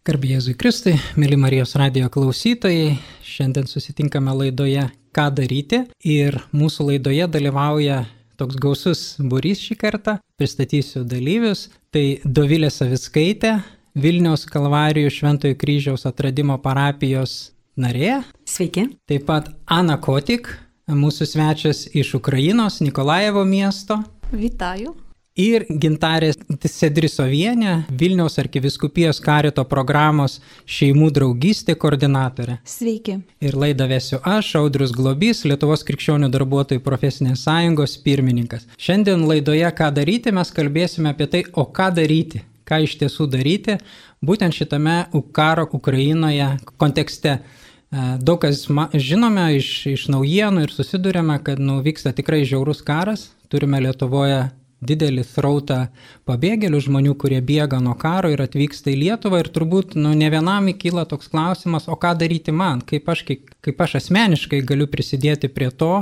Garbė Jėzui Kristui, mėly Marijos radio klausytojai, šiandien susitinkame laidoje Ką daryti ir mūsų laidoje dalyvauja toks gausus burys šį kartą, pristatysiu dalyvius, tai Dovilė Saviskaitė, Vilniaus Kalvarijų Šventojo kryžiaus atradimo parapijos narė. Sveiki. Taip pat Ana Kotik, mūsų svečias iš Ukrainos, Nikolaevo miesto. Vitaju. Ir gintarė Sedrisovienė, Vilniaus arkiviskupijos karito programos šeimų draugystė koordinatorė. Sveiki. Ir laidą vesiu aš, Audrius Globys, Lietuvos krikščionių darbuotojų profesinės sąjungos pirmininkas. Šiandien laidoje Ką daryti mes kalbėsime apie tai, o ką daryti, ką iš tiesų daryti, būtent šitame karo Ukrainoje kontekste. E, Daug kas žinome iš, iš naujienų ir susidurėme, kad nu, vyksta tikrai žiaurus karas. Turime Lietuvoje didelį srautą pabėgėlių žmonių, kurie bėga nuo karo ir atvyksta į Lietuvą ir turbūt nu, ne vienam įkyla toks klausimas, o ką daryti man, kaip aš, kaip, kaip aš asmeniškai galiu prisidėti prie to,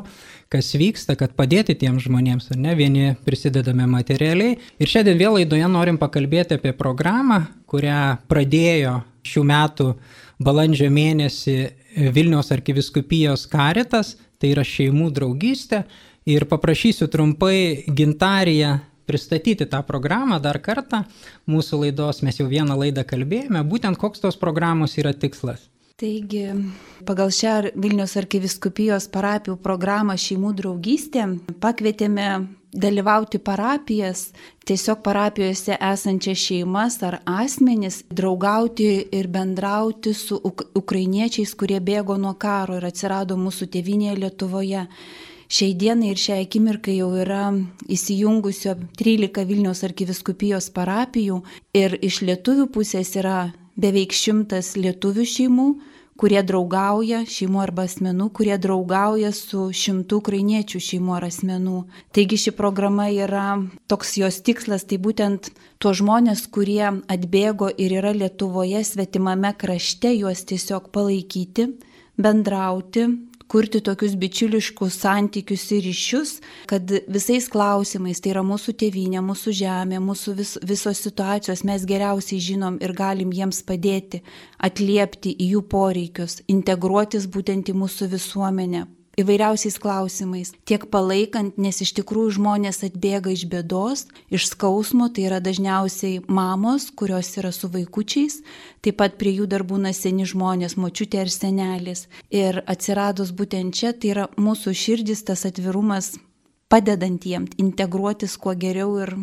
kas vyksta, kad padėti tiems žmonėms, ar ne, vieni prisidedame materialiai. Ir šiandien vėl laidoje norim pakalbėti apie programą, kurią pradėjo šių metų balandžio mėnesį Vilniaus arkiviskupijos karitas, tai yra šeimų draugystė. Ir paprašysiu trumpai gintariją pristatyti tą programą dar kartą. Mūsų laidos mes jau vieną laidą kalbėjome, būtent koks tos programos yra tikslas. Taigi, pagal šią Vilnius arkiviskupijos parapijų programą Šeimų draugystė pakvietėme dalyvauti parapijas, tiesiog parapijose esančias šeimas ar asmenis, draugauti ir bendrauti su uk ukrainiečiais, kurie bėgo nuo karo ir atsirado mūsų tėvinėje Lietuvoje. Šiai dienai ir šiai akimirkai jau yra įsijungusio 13 Vilniaus arkiviskupijos parapijų ir iš lietuvių pusės yra beveik šimtas lietuvių šeimų, kurie draugauja, šeimų arba asmenų, kurie draugauja su šimtu ukrainiečių šeimų ar asmenų. Taigi ši programa yra toks jos tikslas, tai būtent tuos žmonės, kurie atbėgo ir yra Lietuvoje svetimame krašte, juos tiesiog palaikyti, bendrauti, kurti tokius bičiuliškus santykius ir ryšius, kad visais klausimais, tai yra mūsų tėvynė, mūsų žemė, mūsų vis, visos situacijos mes geriausiai žinom ir galim jiems padėti, atliepti į jų poreikius, integruotis būtent į mūsų visuomenę. Įvairiausiais klausimais, tiek palaikant, nes iš tikrųjų žmonės atbėga iš bėdos, iš skausmo, tai yra dažniausiai mamos, kurios yra su vaikučiais, taip pat prie jų dar būna seni žmonės, močiutė ar senelis. Ir atsiradus būtent čia, tai yra mūsų širdis, tas atvirumas padedant jiems integruotis kuo geriau ir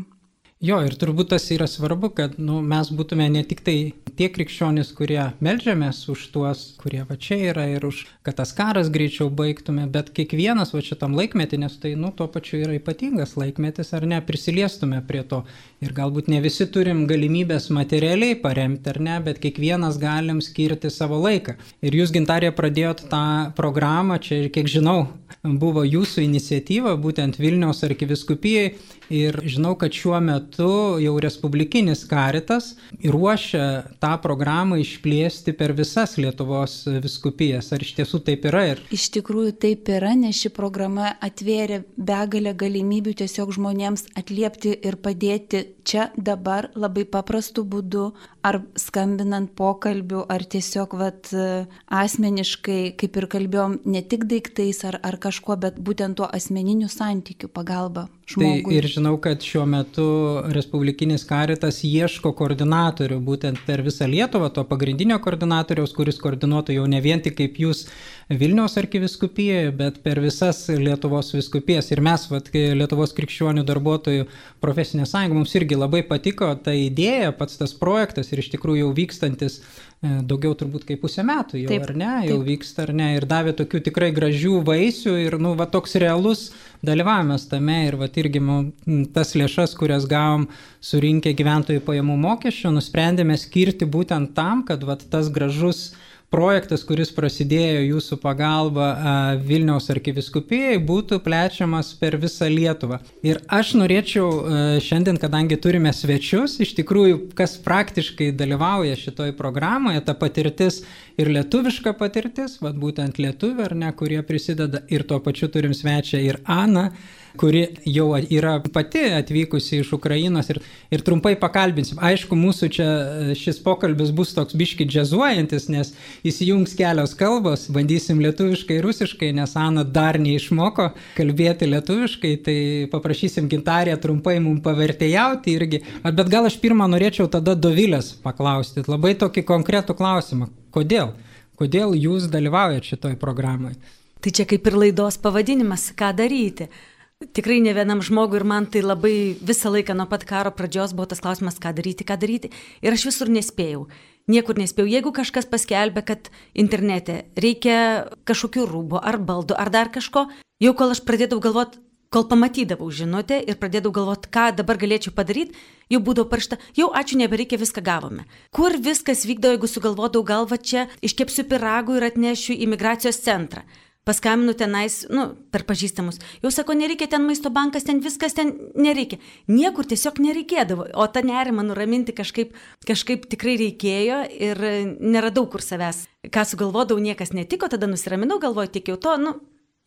Jo, ir turbūt tas yra svarbu, kad nu, mes būtume ne tik tai tie krikščionys, kurie melžiamės už tuos, kurie va čia yra ir už, kad tas karas greičiau baigtume, bet kiekvienas va šitam laikmetį, nes tai nu, tuo pačiu yra ypatingas laikmetis, ar ne, prisiliestume prie to. Ir galbūt ne visi turim galimybės materialiai paremti, ar ne, bet kiekvienas galim skirti savo laiką. Ir jūs, gintarė, pradėjot tą programą, čia, kiek žinau, buvo jūsų iniciatyva, būtent Vilniaus arkiviskupijai. Ir žinau, kad šiuo metu jau Respublikinis karitas ruošia tą programą išplėsti per visas Lietuvos viskupijas. Ar iš tiesų taip yra? Ir... Iš tikrųjų taip yra, nes ši programa atvėrė begalę galimybių tiesiog žmonėms atliepti ir padėti čia dabar labai paprastu būdu, ar skambinant pokalbių, ar tiesiog vat, asmeniškai, kaip ir kalbėjom, ne tik daiktais ar, ar kažkuo, bet būtent tuo asmeniniu santykiu pagalba. Žmogui. Tai ir žinau, kad šiuo metu Respublikinis karitas ieško koordinatorių būtent per visą Lietuvą, to pagrindinio koordinatoriaus, kuris koordinuotų jau ne vien tik kaip jūs Vilniaus arkiviskupijoje, bet per visas Lietuvos viskupijas. Ir mes, vat, Lietuvos krikščionių darbuotojų profesinė sąjunga, mums irgi labai patiko ta idėja, pats tas projektas ir iš tikrųjų jau vykstantis daugiau turbūt kaip pusę metų jau, Taip, ar ne, jau taip. vyksta ar ne, ir davė tokių tikrai gražių vaisių ir, nu, va toks realus dalyvavimas tame ir va irgi mu, tas lėšas, kurias gavom surinkę gyventojų pajamų mokesčių, nusprendėme skirti būtent tam, kad va tas gražus projektas, kuris prasidėjo jūsų pagalba Vilniaus arkiviskupijai, būtų plečiamas per visą Lietuvą. Ir aš norėčiau šiandien, kadangi turime svečius, iš tikrųjų, kas praktiškai dalyvauja šitoj programoje, ta patirtis ir lietuviška patirtis, vad būtent lietuvių ar ne, kurie prisideda ir tuo pačiu turim svečią ir Aną kuri jau yra pati atvykusi iš Ukrainos ir, ir trumpai pakalbinsim. Aišku, mūsų čia e, šis pokalbis bus toks biški džiazuojantis, nes įsijungs kelios kalbos, bandysim lietuviškai rusiškai, nes Ana dar neišmoko kalbėti lietuviškai, tai paprašysim gintarę trumpai mums pavertėjauti irgi. Bet gal aš pirmą norėčiau tada Dovilės paklausti, labai tokį konkretų klausimą. Kodėl? Kodėl jūs dalyvaujate šitoj programai? Tai čia kaip ir laidos pavadinimas, ką daryti. Tikrai ne vienam žmogui ir man tai labai visą laiką nuo pat karo pradžios buvo tas klausimas, ką daryti, ką daryti. Ir aš visur nespėjau. Niekur nespėjau. Jeigu kažkas paskelbė, kad internete reikia kažkokių rūbų ar baldų ar dar kažko, jau kol aš pradėdavau galvoti, kol pamatydavau žinutę ir pradėdavau galvoti, ką dabar galėčiau padaryti, jau būdavo parašta, jau ačiū, nebereikia, viską gavome. Kur viskas vykdavo, jeigu sugalvodavau galvą čia, iškepsiu piragų ir atnešiu į migracijos centrą paskambinu tenais, nu, per pažįstamus. Jau sako, nereikia ten maisto bankas, ten viskas ten nereikia. Niekur tiesiog nereikėdavo. O tą nerimą nuraminti kažkaip, kažkaip tikrai reikėjo ir neradau kur savęs. Ką sugalvodavau, niekas netiko, tada nusiraminau, galvoju, tik jau to, nu,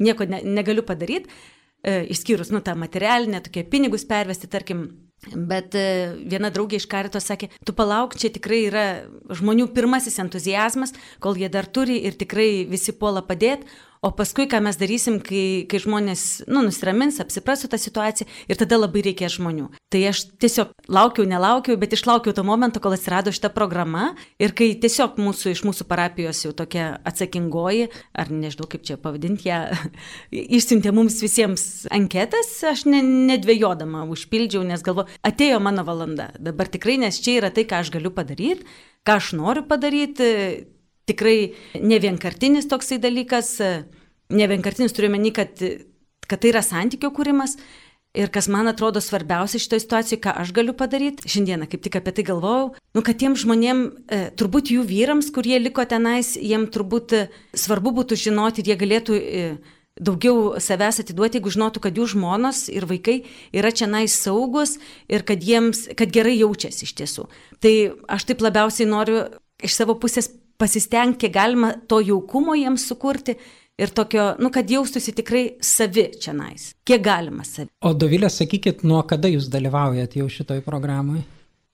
nieko ne, negaliu padaryti. E, išskyrus, nu, tą materialinę, tokie pinigus pervesti, tarkim, Bet e, viena draugė iš karito sakė, tu palauk, čia tikrai yra žmonių pirmasis entuzijazmas, kol jie dar turi ir tikrai visi puola padėti, O paskui, ką mes darysim, kai, kai žmonės, nu, nusiramins, apsipras su tą situaciją ir tada labai reikės žmonių. Tai aš tiesiog laukiau, nelaukiau, bet išlaukiau to momento, kol atsirado šita programa ir kai tiesiog mūsų, iš mūsų parapijos jau tokia atsakingoji, ar nežinau kaip čia pavadinti ją, išsiuntė mums visiems anketas, aš ne, nedvėjodama užpildžiau, nes galvo, atėjo mano valanda. Dabar tikrai, nes čia yra tai, ką aš galiu padaryti, ką aš noriu padaryti tikrai ne vienkartinis toksai dalykas, ne vienkartinis turiu meni, kad, kad tai yra santykio kūrimas. Ir kas man atrodo svarbiausia šitoje situacijoje, ką aš galiu padaryti, šiandieną kaip tik apie tai galvojau, nu, kad tiem žmonėm, e, turbūt jų vyrams, kurie liko tenais, jiem turbūt e, svarbu būtų žinoti ir jie galėtų e, daugiau savęs atiduoti, jeigu žinotų, kad jų žmonos ir vaikai yra čia nais saugus ir kad jiems, kad gerai jaučiasi iš tiesų. Tai aš taip labiausiai noriu iš savo pusės pasistengti, kiek galima to jaukumo jiems sukurti ir tokio, nu, kad jaustųsi tikrai savi čia nais. Kiek galima savi. O Dovilė, sakykit, nuo kada jūs dalyvaujat jau šitoj programai?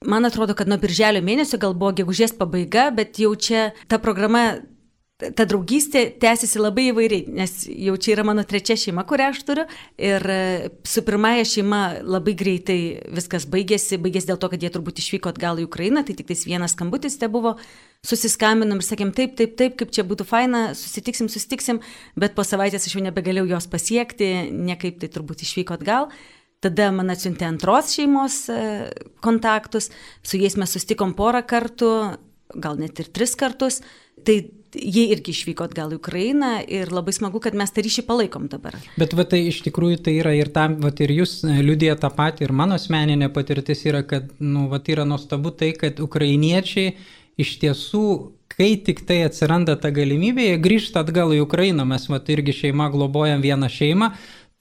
Man atrodo, kad nuo birželio mėnesio gal buvo gegužės pabaiga, bet jau čia ta programa ta draugystė tęsiasi labai įvairiai, nes jau čia yra mano trečia šeima, kurią aš turiu. Ir e, su pirmąja šeima labai greitai viskas baigėsi, baigėsi dėl to, kad jie turbūt išvyko atgal į Ukrainą, tai tik tais vienas skambutis te buvo, susiskambinam ir sakėm taip, taip, taip, kaip čia būtų faina, susitiksim, susitiksim, bet po savaitės aš jau nebegalėjau jos pasiekti, niekaip tai turbūt išvyko atgal. Tada man atsiuntė antros šeimos e, kontaktus, su jais mes sustikom porą kartų, gal net ir tris kartus. Tai jie irgi išvyko atgal į Ukrainą ir labai smagu, kad mes tą ryšį palaikom dabar. Bet va, tai iš tikrųjų tai yra ir tam, va, ir jūs e, liudėte tą patį, ir mano asmeninė patirtis yra, kad, nu, va, yra nuostabu tai, kad ukrainiečiai iš tiesų kai tik tai atsiranda ta galimybė, jie grįžta atgal į Ukrainą. Mes vat irgi šeima globojam vieną šeimą,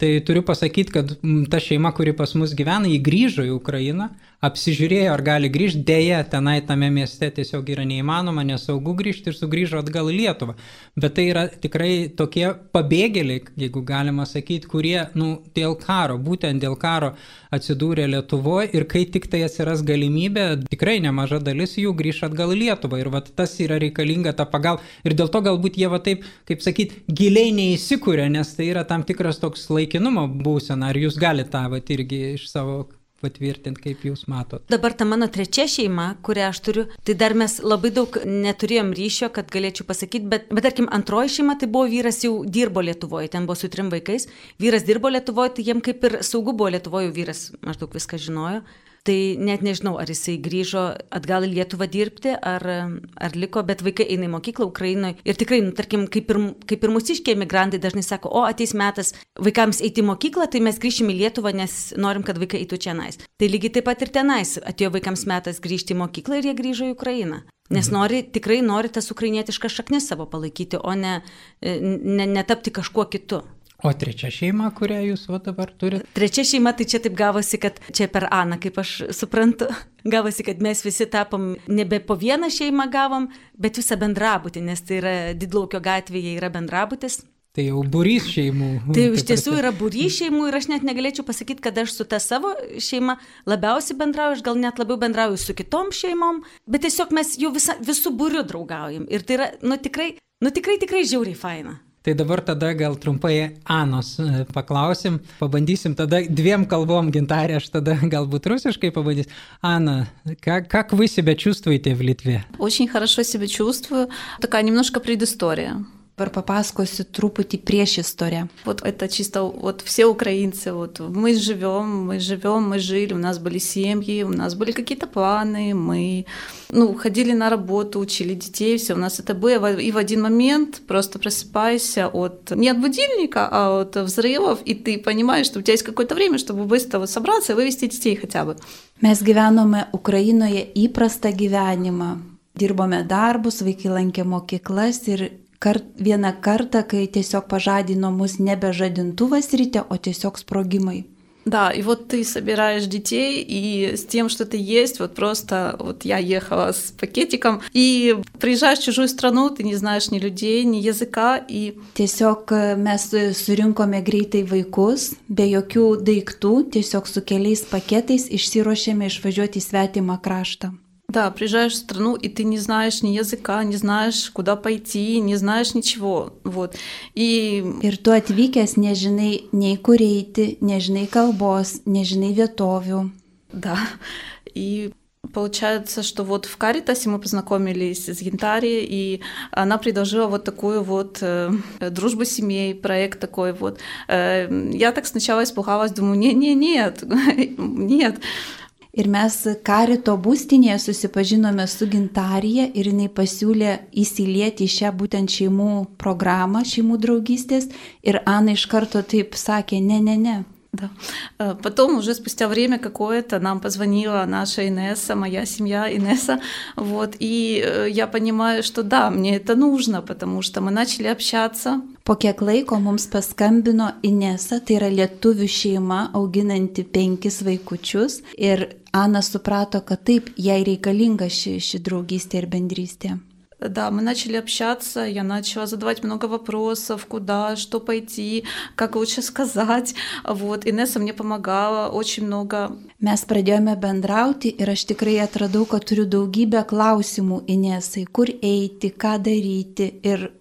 tai turiu pasakyti, kad ta šeima, kuri pas mus gyvena, jį grįžo į Ukrainą, apsižiūrėjo, ar gali grįžti, dėja, tenai tame mieste tiesiog yra neįmanoma, nesaugu grįžti ir sugrįžo atgal į Lietuvą. Bet tai yra tikrai tokie pabėgėliai, jeigu galima sakyti, kurie, nu, dėl karo, būtent dėl karo atsidūrė Lietuvoje ir kai tik tai atsiras galimybė, tikrai nemaža dalis jų grįž atgal į Lietuvą. Ir vat, tas yra reikalinga ta pagalba. Ir dėl to galbūt jie va taip, kaip sakyti, giliai neįsikūrė, nes tai yra tam tikras toks laikinumo būsena. Ar jūs galite tą vat irgi iš savo patvirtinti, kaip jūs matot. Dabar ta mano trečia šeima, kurią aš turiu, tai dar mes labai daug neturėjom ryšio, kad galėčiau pasakyti, bet, bet tarkim, antroji šeima, tai buvo vyras jau dirbo Lietuvoje, ten buvo su trim vaikais, vyras dirbo Lietuvoje, tai jiem kaip ir saugu buvo Lietuvoje, vyras maždaug viską žinojo. Tai net nežinau, ar jisai grįžo atgal į Lietuvą dirbti, ar, ar liko, bet vaikai eina į mokyklą Ukrainoje. Ir tikrai, nu, tarkim, kaip ir, kaip ir mūsiškiai emigrantai dažnai sako, o ateis metas vaikams eiti į mokyklą, tai mes grįšim į Lietuvą, nes norim, kad vaikai eitų čia nais. Tai lygiai taip pat ir tenais atėjo vaikams metas grįžti į mokyklą ir jie grįžo į Ukrainą. Nes nori, tikrai nori tas ukrainietiškas šaknis savo palaikyti, o ne, ne, netapti kažkuo kitu. O trečia šeima, kurią jūs va dabar turite? Trečia šeima, tai čia taip gavosi, kad čia per Aną, kaip aš suprantu, gavosi, kad mes visi tapom nebe po vieną šeimą gavom, bet visą bendrabutį, nes tai yra Didlaukio gatvėje yra bendrabutis. Tai jau būrys šeimų. Tai iš tiesų yra būrys šeimų ir aš net negalėčiau pasakyti, kad aš su ta savo šeima labiausiai bendrauju, aš gal net labiau bendrauju su kitom šeimom, bet tiesiog mes jau visa, visų būrių draugaujam. Ir tai yra, nu tikrai, nu tikrai, tikrai žiauriai faina. Tai dabar tada gal trumpai Anos e, paklausim, pabandysim tada dviem kalbом gintarė, aš tada galbūt rusiškai пабандюсь. Анна, как, как вы себя чувствуете в Литве? Очень хорошо себя чувствую. Такая немножко предыстория. Dabar papasakosiu truputį prieš istoriją. Вот это чисто вот все украинцы, вот мы живем, мы живем, мы жили, у нас были семьи, у нас были какие-то планы, мы ну, ходили на работу, учили детей, все у нас это было. И в один момент просто просыпаешься от не от будильника, а от взрывов, и ты понимаешь, что у тебя есть какое-то время, чтобы быстро собраться и вывести детей хотя бы. Mes gyvenome Ukrainoje įprastą gyvenimą. Dirbome darbus, vaikai lankė mokyklas ir kart, vieną kartą, kai tiesiog pažadino mus nebe žadintuvas ryte, o tiesiog sprogimai. Да, и вот ты собираешь детей, и с тем, что ты есть, вот просто вот я ехала с пакетиком, и приезжаешь в чужую страну, ты не знаешь ни людей, ни языка, и... Tiesiog mes surinkome greitai vaikus, be jokių daiktų, tiesiog su keliais paketais išsiruošėme išvažiuoti į svetimą kraštą. Да, приезжаешь в страну, и ты не знаешь ни языка, не знаешь, куда пойти, не знаешь ничего. Вот. И... Ir tu atvykęs nežinai nei kur eiti, nežinai kalbos, nežinai vietovių. Да. И Получается, что вот в Каритасе мы познакомились с Гентарией, и она предложила вот такую вот э, дружбу семей, проект такой вот. Э, я так сначала испугалась, думаю, не-не-нет, нет. Ir mes karito būstinėje susipažinome su gintarija ir jinai pasiūlė įsilieti į šią būtent šeimų programą, šeimų draugystės. Ir Ana iš karto taip sakė, ne, ne, ne. Да. Потом уже спустя время какое-то нам позвонила наша Инесса, моя семья Инесса, вот, и я понимаю, что да, мне это нужно, потому что мы начали общаться. Po kiek laiko mums paskambino Inesa, tai yra lietuvių šeima auginanti penkis vaikučius ir Ana suprato, kad taip, jai reikalinga ši, ši draugystė ir bendrystė. Да, мы начали общаться, я начала задавать много вопросов, куда, что пойти, как лучше сказать. Вот, Инесса мне помогала очень много. Mes pradėjome bendrauti ir aš tikrai atradau, kad turiu daugybę klausimų Inesai, kur eiti, ką daryti ir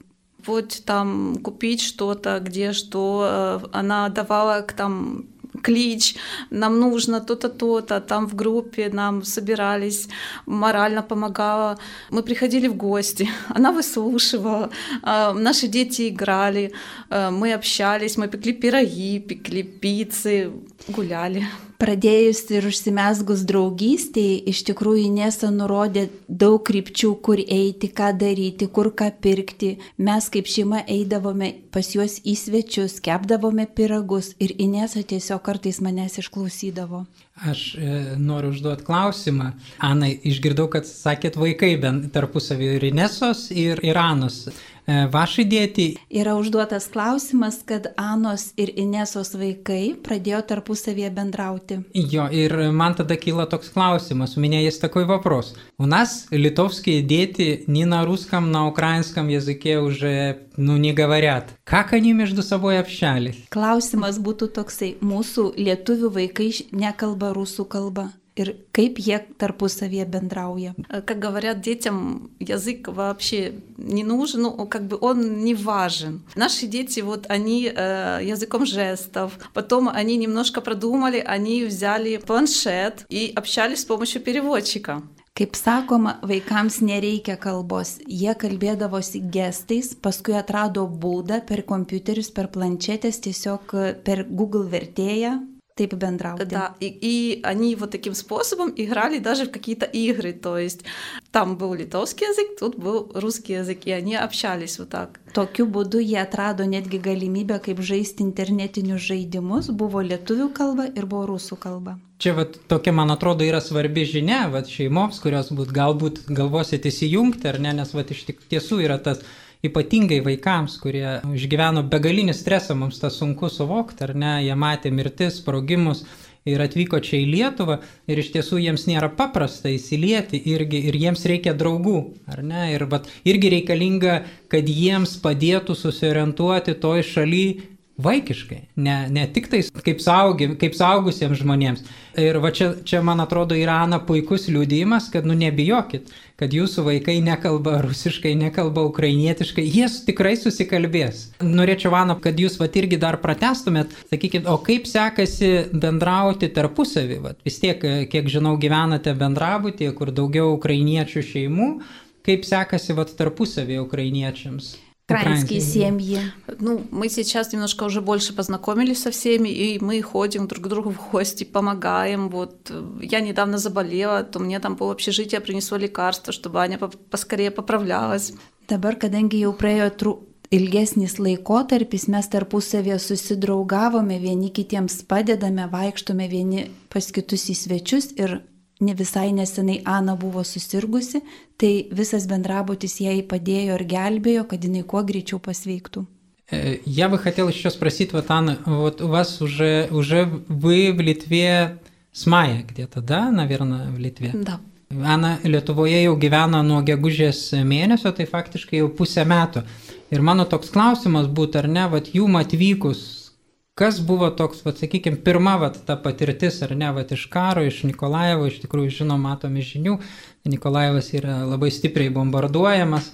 вот там купить что-то, где что. Она давала там клич, нам нужно то-то, то-то, там в группе нам собирались, морально помогала. Мы приходили в гости, она выслушивала, наши дети играли, мы общались, мы пекли пироги, пекли пиццы, гуляли. Pradėjus ir užsimesgus draugystėje, iš tikrųjų Nesa nurodė daug krypčių, kur eiti, ką daryti, kur ką pirkti. Mes kaip šeima eidavome pas juos į svečius, kepdavome piragus ir Inesa tiesiog kartais manęs išklausydavo. Aš e, noriu užduoti klausimą. Ana, išgirdau, kad sakėt vaikai bent tarpusavį ir Inesos, ir Iranos Vašai dėti. Yra užduotas klausimas, kad Anos ir Inesos vaikai pradėjo tarpusavėje bendrauти. Jo, ir man tada kyla toks klausimas. У меня есть такой вопрос. У нас литовские дети ни на русском, на украинском языке уже, ну, не говорят. Как они между собой общались? Klausimas būtų toksai. Mūsų lietuvių vaikai nekalba rusų kalba. ir kaip jie tarpusavėje bendrauja. Как говорят детям, язык вообще не нужен, ну, как бы он не важен. Наши дети, вот они э, языком жестов, потом они немножко продумали, они взяли планшет и общались с помощью переводчика. Kaip sakoma, vaikams nereikia kalbos, jie kalbėdavosi gestais, paskui atrado būdą per kompiuterius, per planšetės, tiesiog per Google vertėją Taip benдрауti. Да, и, и они вот таким способом играли даже в какие-то игры, то есть там был литовский язык, тут был русский язык, и они общались вот так. Tokiu būdu jie atrado netgi galimybę, kaip žaisti internetinius žaidimus, buvo lietuvių kalba ir buvo rusų kalba. Čia vat, tokia, man atrodo, yra svarbi žinia vat, šeimoms, kurios būt, galbūt galvosit įsijungti, ar ne, nes vat, iš tik tiesų yra tas ypatingai vaikams, kurie išgyveno begalinį stresą, mums tą sunku suvokti, ar ne, jie matė mirtis, sprogimus ir atvyko čia į Lietuvą ir iš tiesų jiems nėra paprasta įsilieti irgi ir jiems reikia draugų, ar ne, ir vat, irgi reikalinga, kad jiems padėtų susiorientuoti toj šaly vaikiškai, ne, ne tik tai kaip, saugi, kaip saugusiems žmonėms. Ir va čia, čia, man atrodo, yra Ana puikus liūdėjimas, kad nu nebijokit, kad jūsų vaikai nekalba rusiškai, nekalba ukrainietiškai, jie tikrai susikalbės. Norėčiau, Ana, kad jūs va irgi dar pratestumėt, sakykit, o kaip sekasi bendrauti tarpusavį, va, vis tiek, kiek žinau, gyvenate bendrabutėje, kur daugiau ukrainiečių šeimų, kaip sekasi va tarpusavį ukrainiečiams Украинские семьи. Ну, мы сейчас немножко уже больше познакомились со всеми, и мы ходим друг к другу в гости, помогаем. Вот я недавно заболела, то мне там по общежития принесло лекарство, чтобы Аня поскорее поправлялась. Dabar, kadangi jau praėjo tru, ilgesnis laikotarpis, mes tarpusavėje susidraugavome, vieni kitiems padedame, vaikštome vieni pas kitus į svečius ir ne visai nesenai Ana buvo susirgusi, tai visas bendrabutis jai падėjo ir gelбėjo, kad jinai kuo гречу посвейкту. Я бы хотел еще спросить, вот, Анна, вот у вас уже, уже вы в Литве с мая где-то, да, наверное, в Литве? Да. Ana Lietuvoje jau gyvena nuo gegužės mėnesio, tai faktiškai jau pusę metų. Ir mano toks klausimas būtų, ar ne, vad jum atvykus Kas buvo toks, vat, sakykime, pirma vat, ta patirtis, ar ne, vat, iš karo, iš Nikolaevo, iš tikrųjų žinom, matome žinių, Nikolaevas yra labai stipriai bombarduojamas.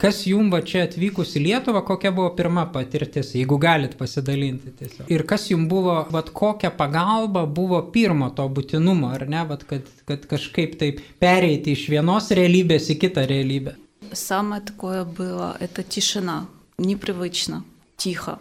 Kas jums va čia atvykus į Lietuvą, kokia buvo pirma patirtis, jeigu galit pasidalinti tiesiog. Ir kas jums buvo, vat, kokia pagalba buvo pirmo to būtinumo, ar ne, vat, kad, kad kažkaip taip pereiti iš vienos realybės į kitą realybę. Самое такое было, это тишина, непривычно, тихо.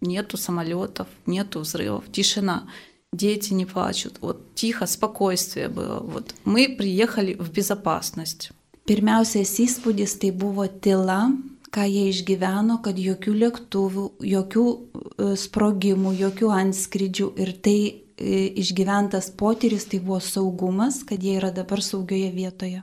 нету самолетов, нету взрывов, тишина. Дети не плачут. Вот тихо, спокойствие было. Вот мы приехали в безопасность. Pirmiausias įspūdis tai buvo tyla, ką jie išgyveno, kad jokių lėktuvų, jokių sprogimų, jokių antskrydžių ir tai išgyventas potyris tai buvo saugumas, kad jie yra dabar saugioje vietoje.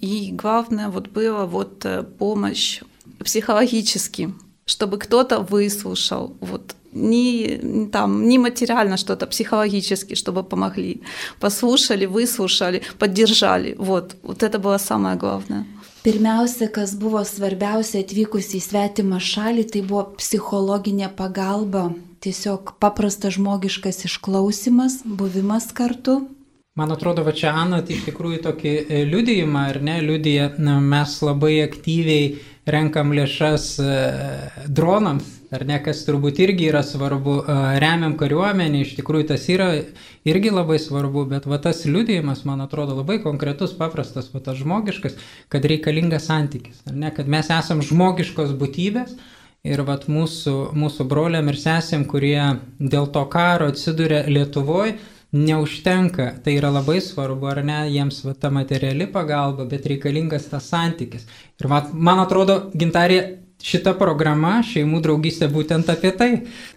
И главное вот было вот помощь психологически чтобы кто-то выслушал, вот не там не материально что-то, психологически, чтобы помогли, послушали, выслушали, поддержали. Вот, вот это было самое главное. Pirmiausia, kas buvo svarbiausia atvykus į svetimą šalį, tai buvo psichologinė pagalba, tiesiog paprastas žmogiškas išklausimas, buvimas kartu. Man atrodo, va čia Ana iš tikrųjų tokį liudijimą, ar ne, liudija, mes labai aktyviai renkam lėšas e, dronams, ar ne, kas turbūt irgi yra svarbu, e, remiam kariuomenį, iš tikrųjų tas yra irgi labai svarbu, bet va tas liūdėjimas, man atrodo, labai konkretus, paprastas, va tas žmogiškas, kad reikalingas santykis, ar ne, kad mes esam žmogiškos būtybės. Ir vat mūsų, mūsų broliam ir sesėm, kurie dėl to karo atsiduria Lietuvoje, neužtenka, tai yra labai svarbu, ar ne, jiems va, ta materiali pagalba, bet reikalingas tas santykis. Ir va, man atrodo, gintarė šita programa šeimų draugystė būtent apie tai.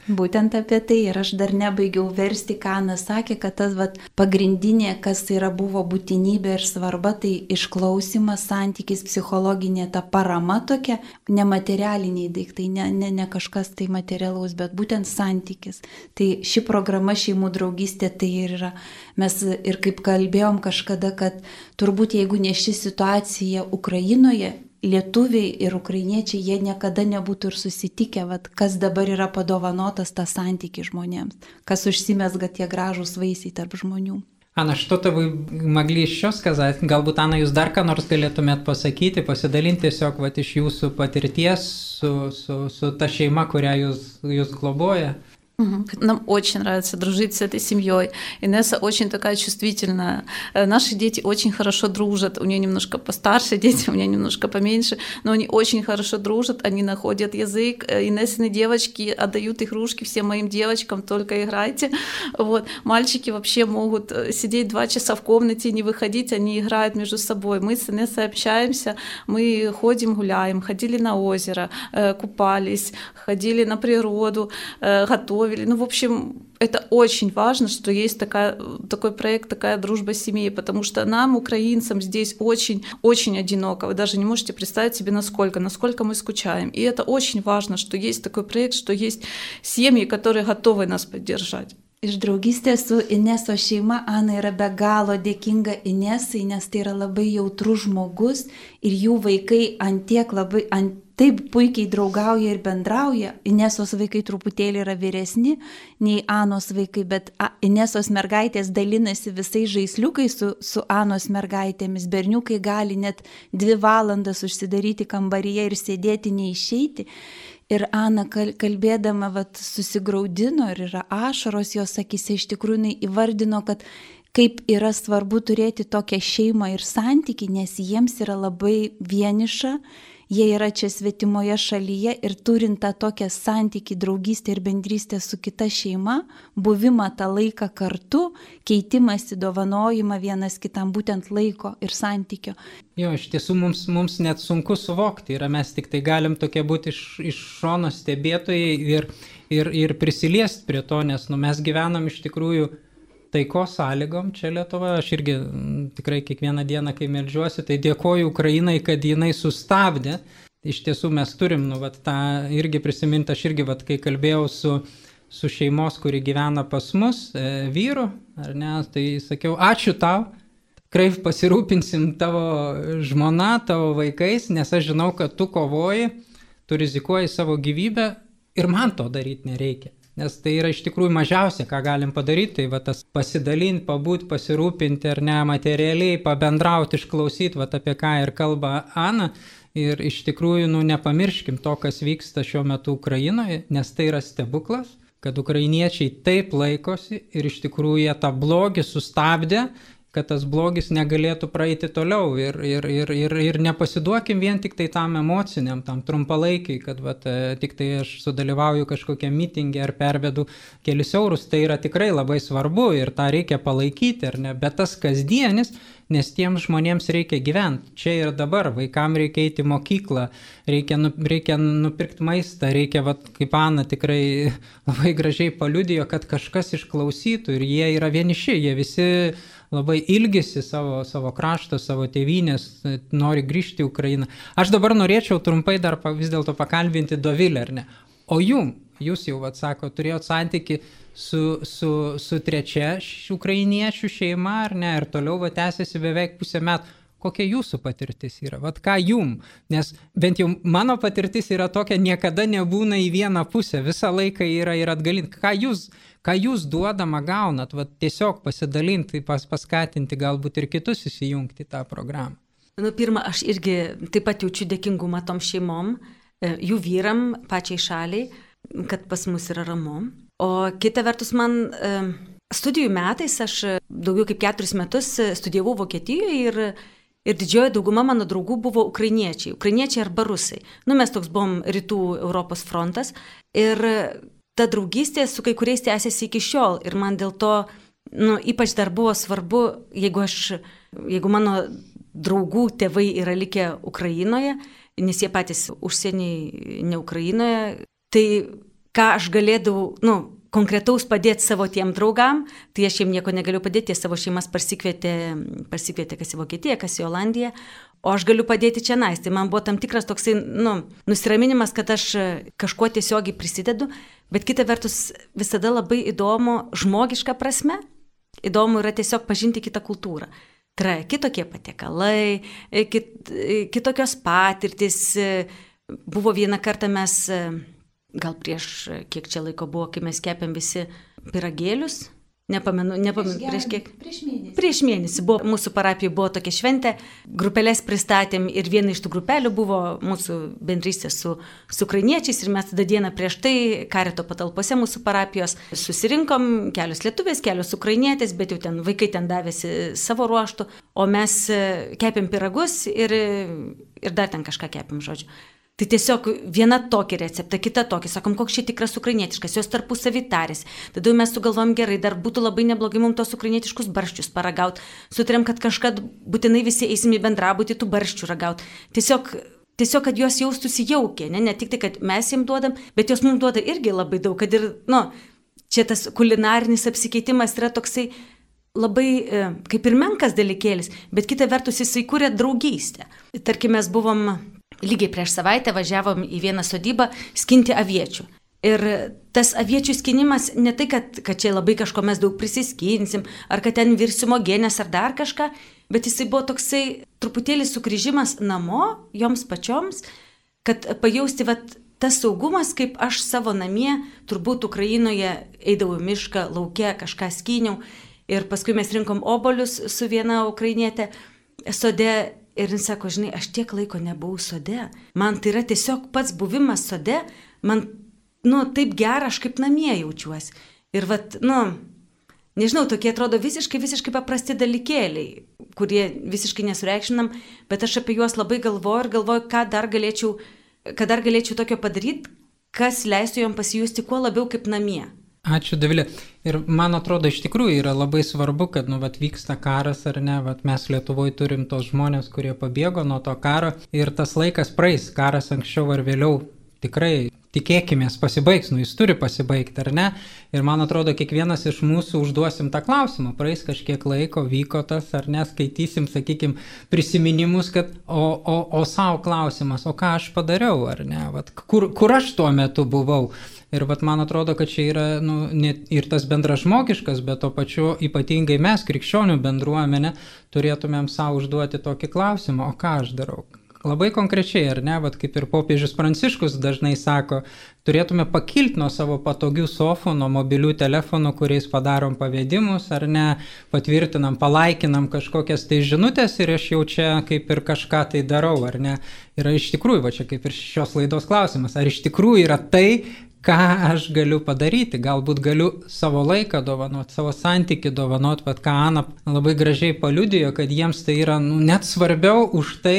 Būtent apie tai ir aš dar nebaigiau versti, ką Ana sakė, kad tas vat, pagrindinė, kas yra buvo būtinybė ir svarba, tai išklausimas, santykis, psichologinė ta parama tokia, nematerialiniai daiktai, ne, ne, ne kažkas tai materialaus, bet būtent santykis. Tai ši programa šeimų draugystė tai ir yra. Mes ir kaip kalbėjom kažkada, kad turbūt jeigu ne ši situacija Ukrainoje, lietuviai ir ukrainiečiai, jie niekada nebūtų ir susitikę, vat, kas dabar yra padovanotas tas santykis žmonėms, kas užsimesga tie gražūs vaisiai tarp žmonių. Ana, что-то вы могли еще сказать? Galbūt, Ana, jūs dar ką nors galėtumėt pasakyti, pasidalinti tiesiog vat, iš jūsų patirties su, su, su ta šeima, kurią jūs, jūs globoja? Нам очень нравится дружить с этой семьей. Инесса очень такая чувствительная. Э, наши дети очень хорошо дружат. У нее немножко постарше дети, у меня немножко поменьше, но они очень хорошо дружат, они находят язык. Э, Инессины девочки отдают игрушки всем моим девочкам, только играйте. Вот. Мальчики вообще могут э, сидеть два часа в комнате, не выходить, они играют между собой. Мы с Инессой общаемся, мы ходим, гуляем, ходили на озеро, купались, ходили на природу, готовили готовили. Ну, в общем, это очень важно, что есть такая, такой проект, такая дружба семей, потому что нам, украинцам, здесь очень-очень одиноко. Вы даже не можете представить себе, насколько, насколько мы скучаем. И это очень важно, что есть такой проект, что есть семьи, которые готовы нас поддержать. Iš draugystės su Ineso šeima Ana yra be galo dėkinga Inesai, nes tai yra labai jautrus žmogus ir jų vaikai antiek labai, ant, taip puikiai draugauja ir bendrauja. Inesos vaikai truputėlį yra vyresni nei Anos vaikai, bet Inesos mergaitės dalinasi visais žaisliukais su, su Anos mergaitėmis. Berniukai gali net dvi valandas užsidaryti kambaryje ir sėdėti neišeiti. Ir Ana kalbėdama vat, susigaudino ir yra ašaros jos akise, iš tikrųjų įvardino, kad kaip yra svarbu turėti tokią šeimą ir santyki, nes jiems yra labai vieniša jie yra čia svetimoje šalyje ir turint tą tokią santyki, draugystę ir bendrystę su kita šeima, buvimą tą laiką kartu, keitimąsi, dovanojimą vienas kitam būtent laiko ir santykio. Jo, iš tiesų mums, mums net sunku suvokti, yra mes tik tai galim tokie būti iš, iš šono stebėtojai ir, ir, ir prisiliest prie to, nes nu, mes gyvenam iš tikrųjų taikos sąlygom čia Lietuvoje. Aš irgi m, tikrai kiekvieną dieną, kai melžiuosi, tai dėkoju Ukrainai, kad jinai sustabdė. Iš tiesų mes turim, nu, vat, tą irgi prisiminti, aš irgi, vat, kai kalbėjau su, su šeimos, kuri gyvena pas mus, e, vyru, ar ne, tai sakiau, ačiū tau, tikrai pasirūpinsim tavo žmona, tavo vaikais, nes aš žinau, kad tu kovoji, tu rizikuoji savo gyvybę ir man to daryti nereikia. Nes tai yra iš tikrųjų mažiausia, ką galim padaryti, tai va tas pasidalinti, pabūti, pasirūpinti ar ne materialiai, pabendrauti, išklausyti, va apie ką ir kalba Ana. Ir iš tikrųjų, nu, nepamirškim to, kas vyksta šiuo metu Ukrainoje, nes tai yra stebuklas, kad ukrainiečiai taip laikosi ir iš tikrųjų jie tą blogį sustabdė kad tas blogis negalėtų praeiti toliau ir, ir, ir, ir, ir nepasiduokim vien tik tai tam emociniam, tam trumpalaikiai, kad vat, e, tik tai aš sudalyvauju kažkokiam mitingė ar pervedu kelius eurus, tai yra tikrai labai svarbu ir tą reikia palaikyti, ar ne, bet tas kasdienis, nes tiems žmonėms reikia gyventi. Čia ir dabar, vaikams reikia eiti į mokyklą, reikia, nu, reikia nupirkti maistą, reikia, vat, kaip Ana tikrai labai gražiai paliudijo, kad kažkas išklausytų ir jie yra vieniši, jie visi labai ilgisi savo, savo krašto, savo tėvynės, nori grįžti į Ukrainą. Aš dabar norėčiau trumpai dar vis dėlto pakalbinti Dovilę, ar ne? O jum, jūs jau atsako, turėjot santyki su, su, su trečia ukrainiečių šeima, ar ne, ir toliau va tęsiasi beveik pusę metų kokia jūsų patirtis yra, vad ką jum, nes bent jau mano patirtis yra tokia, niekada nebūna į vieną pusę, visą laiką yra ir atgalint, ką jūs, ką jūs duodama gaunat, vad tiesiog pasidalinti, pas, paskatinti galbūt ir kitus įsijungti tą programą. Nu, pirmą, aš irgi taip pat jaučiu dėkingumą tom šeimom, e, jų vyram, pačiai šaliai, kad pas mus yra ramu. O kita vertus, man e, studijų metais aš daugiau kaip keturis metus studijavau Vokietijoje ir Ir didžioji dauguma mano draugų buvo ukrainiečiai, ukrainiečiai arba rusai. Nu, mes toks buvom rytų Europos frontas. Ir ta draugystė su kai kuriais tęsiasi iki šiol. Ir man dėl to, nu, ypač dar buvo svarbu, jeigu aš, jeigu mano draugų tėvai yra likę Ukrainoje, nes jie patys užsieniai ne Ukrainoje, tai ką aš galėdavau, nu, konkretaus padėti savo tiem draugam, tai aš jiem nieko negaliu padėti, jie savo šeimas pasikvietė, pasikvietė kas į Vokietiją, kas į Olandiją, o aš galiu padėti čia nais. Tai man buvo tam tikras toksai, nu, nusiraminimas, kad aš kažkuo tiesiogiai prisidedu, bet kita vertus visada labai įdomu žmogiška prasme, įdomu yra tiesiog pažinti kitą kultūrą. Tai yra kitokie patiekalai, kit, kitokios patirtis. Buvo vieną kartą mes gal prieš kiek čia laiko buvo, kai mes kepėm visi piragėlius Nepamenu, nepamenu, prieš kiek? Prieš mėnesį. Prieš mėnesį buvo, mūsų parapijoje buvo tokia šventė, grupelės pristatėm ir viena iš tų grupelių buvo mūsų bendrystė su, su ukrainiečiais ir mes tada dieną prieš tai karito patalpose mūsų parapijos susirinkom, kelios lietuvės, kelios ukrainietės, bet jau ten vaikai ten davėsi savo ruoštų, o mes e, kepėm piragus ir, ir dar ten kažką kepėm, žodžiu. Tai tiesiog viena tokį receptą, kita tokį, sakom, koks čia tikras ukrainietiškas, jos tarpusavį tarėsi. Tada jau mes sugalvom gerai, dar būtų labai neblogai mums tos ukrainietiškus barščius paragauti. Sutarėm, kad kažkad būtinai visi eisim į bendrabutį tų barščių ragauti. Tiesiog Tiesiog, kad jos jaustųsi jaukiai, ne, ne tik tai, kad mes jiems duodam, bet jos mums duoda irgi labai daug, kad ir, nu, čia tas kulinarinis apsikeitimas yra toksai labai e, kaip ir menkas dalykėlis, bet kita vertus jisai kūrė draugystę. Tarkim, mes buvom lygiai prieš savaitę važiavom į vieną sodybą skinti aviečių. Ir tas aviečių skinimas ne tai, kad, kad čia labai kažko mes daug prisiskinsim, ar kad ten virsimo genės ar dar kažką, bet jisai buvo toksai truputėlį sugrįžimas namo, joms pačioms, kad pajausti, vat, tas saugumas, kaip aš savo namie, turbūt Ukrainoje eidavau mišką, laukia kažką skyniau ir paskui mes rinkom obolius su viena ukrainietė sode Ir jis sako, žinai, aš tiek laiko nebuvau sode. Man tai yra tiesiog pats buvimas sode, man, nu, taip gera, aš kaip namie jaučiuosi. Ir vat, nu, nežinau, tokie atrodo visiškai, visiškai paprasti dalykėliai, kurie visiškai nesureikšminam, bet aš apie juos labai galvoju ir galvoju, ką dar galėčiau, ką dar galėčiau tokio padaryti, kas leistų jom pasijusti kuo labiau kaip namie. Ačiū, Davilė. Ir man atrodo, iš tikrųjų yra labai svarbu, kad, nu, vat, vyksta karas ar ne, vat, mes Lietuvoje turim tos žmonės, kurie pabėgo nuo to karo ir tas laikas praeis, karas anksčiau ar vėliau tikrai tikėkime, pasibaigs, nu jis turi pasibaigti, ar ne? Ir man atrodo, kiekvienas iš mūsų užduosim tą klausimą, praeis kažkiek laiko, vyko tas, ar ne, skaitysim, sakykim, prisiminimus, kad, o, o, o savo klausimas, o ką aš padariau, ar ne, Vat, kur, kur aš tuo metu buvau. Ir vat, man atrodo, kad čia yra nu, ir tas bendražmogiškas, bet to pačiu ypatingai mes, krikščionių bendruomenė, turėtumėm savo užduoti tokį klausimą, o ką aš darau. Labai konkrečiai, ar ne, vat, kaip ir popiežius Pranciškus dažnai sako, turėtume pakilti nuo savo patogių sofų, nuo mobilių telefonų, kuriais padarom pavedimus, ar ne, patvirtinam, palaikinam kažkokias tai žinutės ir aš jau čia kaip ir kažką tai darau, ar ne. Yra iš tikrųjų, va čia kaip ir šios laidos klausimas, ar iš tikrųjų yra tai, ką aš galiu padaryti, galbūt galiu savo laiką dovanot, savo santyki dovanot, bet ką Ana labai gražiai paliudijo, kad jiems tai yra nu, net svarbiau už tai,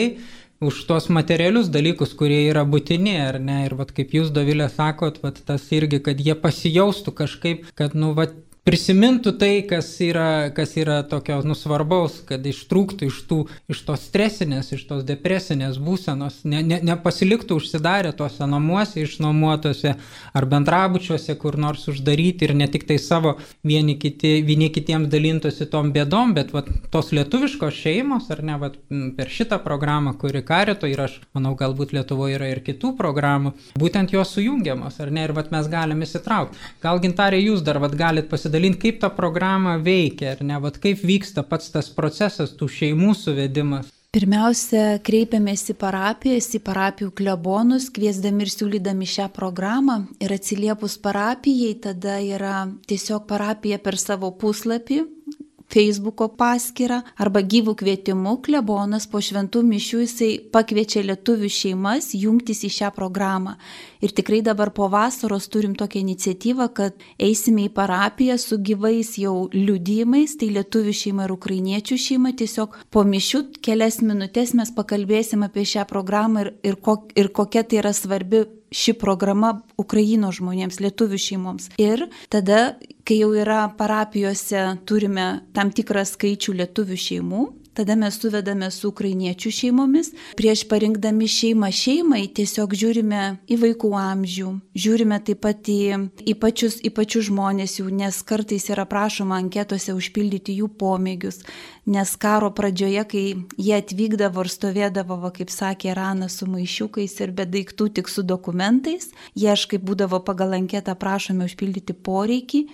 už tos materialius dalykus, kurie yra būtini, ar ne, ir vat, kaip jūs, Dovilė, sakot, vat, tas irgi, kad jie pasijaustų kažkaip, kad, nu, vat, prisimintų tai, kas yra, kas yra tokio nusvarbaus, kad ištrūktų iš, tų, iš tos stresinės, iš tos depresinės būsenos, ne, ne, nepasiliktų užsidarę tuose namuose, išnuomuotose ar bendrabučiuose, kur nors uždaryti ir ne tik tai savo vieni, kiti, vieni kitiems dalintųsi tom bėdom, bet vat, tos lietuviškos šeimos, ar ne, vat, per šitą programą, kuri karito ir aš manau, galbūt Lietuvoje yra ir kitų programų, būtent jos sujungiamos, ar ne, ir vat, mes galime įsitraukti. Gal gintarė jūs dar vat, galite pasidalinti pasidalinti, kaip ta programa veikia, ar ne, vat kaip vyksta pats tas procesas, tų šeimų suvedimas. Pirmiausia, kreipiamės į parapijas, į parapijų klebonus, kviesdami ir siūlydami šią programą. Ir atsiliepus parapijai, tada yra tiesiog parapija per savo puslapį Facebooko paskyrą arba gyvų kvietimų klebonas po šventų mišių jisai pakviečia lietuvių šeimas jungtis į šią programą. Ir tikrai dabar po vasaros turim tokią iniciatyvą, kad eisime į parapiją su gyvais jau liudymais, tai lietuvių šeima ir ukrainiečių šeima, tiesiog po mišių kelias minutės mes pakalbėsim apie šią programą ir, ir, kok, ir kokia tai yra svarbi ši programa Ukrainos žmonėms, lietuvių šeimoms. Ir tada, kai jau yra parapijose, turime tam tikrą skaičių lietuvių šeimų, tada mes suvedame su ukrainiečių šeimomis. Prieš parinkdami šeimą šeimai tiesiog žiūrime į vaikų amžių, žiūrime taip pat į, į, pačius, į pačius žmonės jų, nes kartais yra prašoma anketose užpildyti jų pomėgius, nes karo pradžioje, kai jie atvykdavo ir stovėdavo, va, kaip sakė Rana, su maišiukais ir be daiktų tik su dokumentais, jie aš kaip būdavo pagal anketą prašome užpildyti poreikį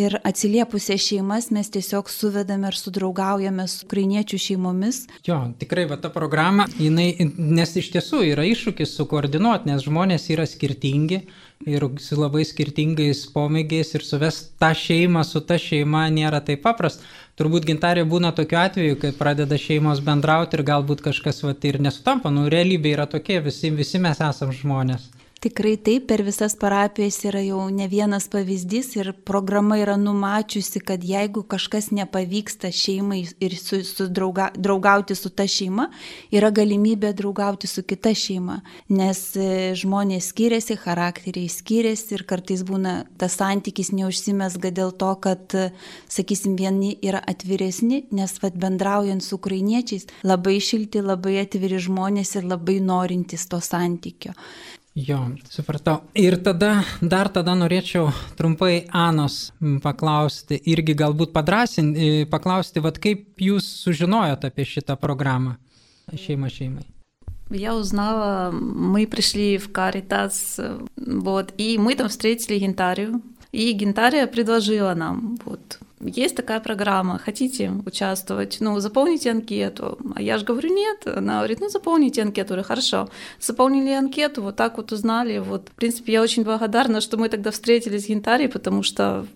Ir atsiliepusią šeimas mes tiesiog suvedame ir sudraugaujame su ukrainiečių šeimomis. Jo, tikrai va ta programa, jinai, nes iš tiesų yra iššūkis sukoordinuoti, nes žmonės yra skirtingi, ir su labai skirtingais pomėgiais ir suvest tą šeimą su ta šeima nėra taip paprasta. Turbūt gintarė būna tokiu atveju, kai pradeda šeimos bendrauti ir galbūt kažkas va, ir nesutampa. Nu, realybė yra tokia, visi, visi mes esame žmonės. Tikrai taip, per visas parapijas yra jau ne vienas pavyzdys ir programa yra numačiusi, kad jeigu kažkas nepavyksta šeimai ir su, su drauga, draugauti su ta šeima, yra galimybė draugauti su kita šeima, nes e, žmonės skiriasi, charakteriai skiriasi ir kartais būna tas santykis neužsimesga dėl to, kad, e, sakysim, vieni yra atviresni, nes vad bendraujant su ukrainiečiais labai šilti, labai atviri žmonės ir labai norintys to santykio. Jo, supratau. Ir tada, dar tada norėčiau trumpai Anos paklausti, irgi galbūt padrasinti, paklausti, vad kaip jūs sužinojot apie šitą программу «Шейма шеймой»? Я узнала, мы пришли в Каритас, вот, и мы там встретили Гентарию, и Гентария предложила нам, вот, есть такая программа, хотите участвовать, ну, заполните анкету. А я же говорю, нет. Она говорит, ну, заполните анкету. Я хорошо. Заполнили анкету, вот так вот узнали. Вот, в принципе, я очень благодарна, что мы тогда встретились с Гентарией, потому что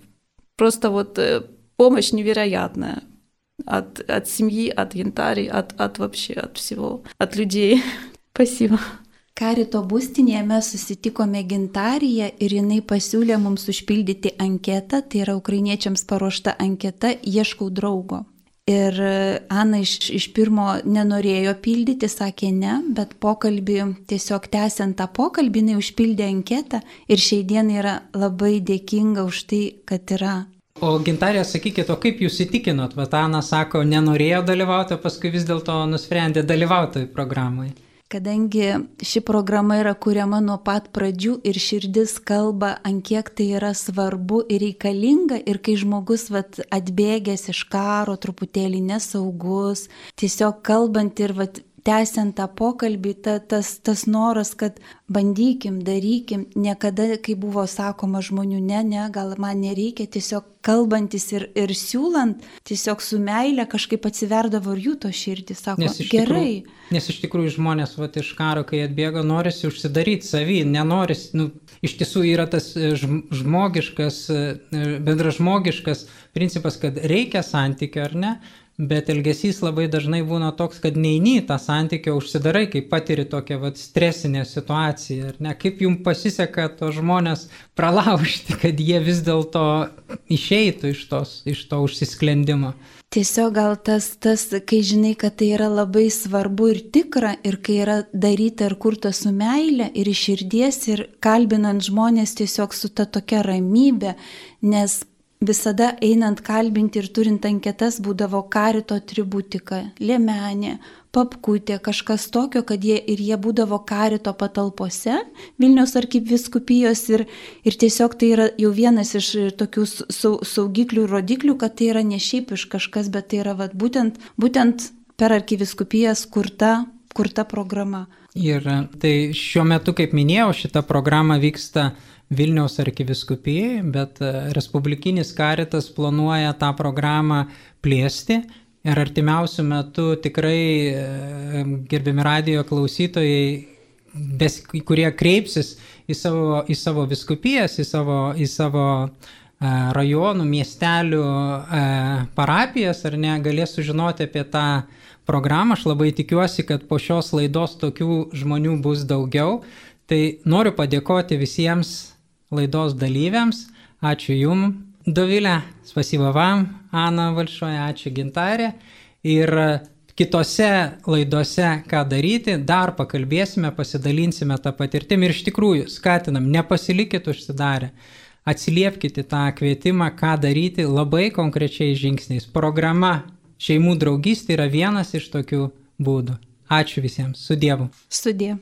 просто вот э, помощь невероятная от, от семьи, от Янтари, от, от вообще, от всего, от людей. Спасибо. Karito būstinėje mes susitikome gintariją ir jinai pasiūlė mums užpildyti anketą, tai yra ukrainiečiams paruošta anketa Ieškau draugo. Ir Ana iš, iš pirmo nenorėjo pildyti, sakė ne, bet pokalbį, tiesiog tęsiant tą pokalbį, jinai užpildė anketą ir šiai dienai yra labai dėkinga už tai, kad yra. O gintarė, sakykit, o kaip jūs įtikinot, va Ana sako, nenorėjo dalyvauti, o paskui vis dėlto nusprendė dalyvauti programai kadangi ši programa yra kuriama nuo pat pradžių ir širdis kalba, ant kiek tai yra svarbu ir reikalinga ir kai žmogus vat, atbėgęs iš karo, truputėlį nesaugus, tiesiog kalbant ir vat, tęsiant tą pokalbį, ta, tas, tas noras, kad bandykim, darykim, niekada, kai buvo sakoma žmonių, ne, ne, gal man nereikia, tiesiog kalbantis ir, ir siūlant, tiesiog su meile kažkaip atsiverdavo ir jų to širdį, sako, nes gerai. Tikrųjų, nes iš tikrųjų žmonės vat, iš karo, kai atbėga, norisi užsidaryti savį, nenoris, nu, iš tiesų yra tas e, žmogiškas, e, bendražmogiškas principas, kad reikia santykio ar ne, bet elgesys labai dažnai būna toks, kad neini į tą santykį, užsidarai, kai patiri tokią vat, stresinę situaciją, ar ne, kaip jums pasiseka to žmonės pralaužti, kad jie vis dėlto išeitų iš, tos, iš to užsisklendimo. Tiesiog gal tas, tas, kai žinai, kad tai yra labai svarbu ir tikra, ir kai yra daryta ir kurta su meile, ir iš širdies, ir kalbinant žmonės tiesiog su ta tokia ramybė, nes visada einant kalbinti ir turint anketas būdavo karito atributika, lėmenė, papkutė, kažkas tokio, kad jie ir jie būdavo karito patalpose Vilnius arkiviskupijos ir, ir tiesiog tai yra jau vienas iš tokių saugiklių ir rodiklių, kad tai yra ne šiaip iš kažkas, bet tai yra vat, būtent, būtent per arkiviskupijas kurta, kurta programa. Ir tai šiuo metu, kaip minėjau, šita programa vyksta Vilniaus arkiviskupijai, bet e, Respublikinis karitas planuoja tą programą plėsti. Ir artimiausių metų tikrai e, gerbiami radio klausytojai, bes, kurie kreipsis į savo, į savo viskupijas, į savo, į savo e, rajonų, miestelių parapijas ar ne, galės sužinoti apie tą programą. Aš labai tikiuosi, kad po šios laidos tokių žmonių bus daugiau. Tai noriu padėkoti visiems laidos dalyviams. Ačiū Jum, Dovilė, spasiba Vam, Ana Valšoje, ačiū Gintarė. Ir kitose laidose, ką daryti, dar pakalbėsime, pasidalinsime tą patirtimį ir iš tikrųjų skatinam, nepasilikit užsidarę. Atsiliepkite tą kvietimą, ką daryti labai konkrečiais žingsniais. Programa šeimų draugystė yra vienas iš tokių būdų. Ačiū visiems. Su Dievu. Su Dievu.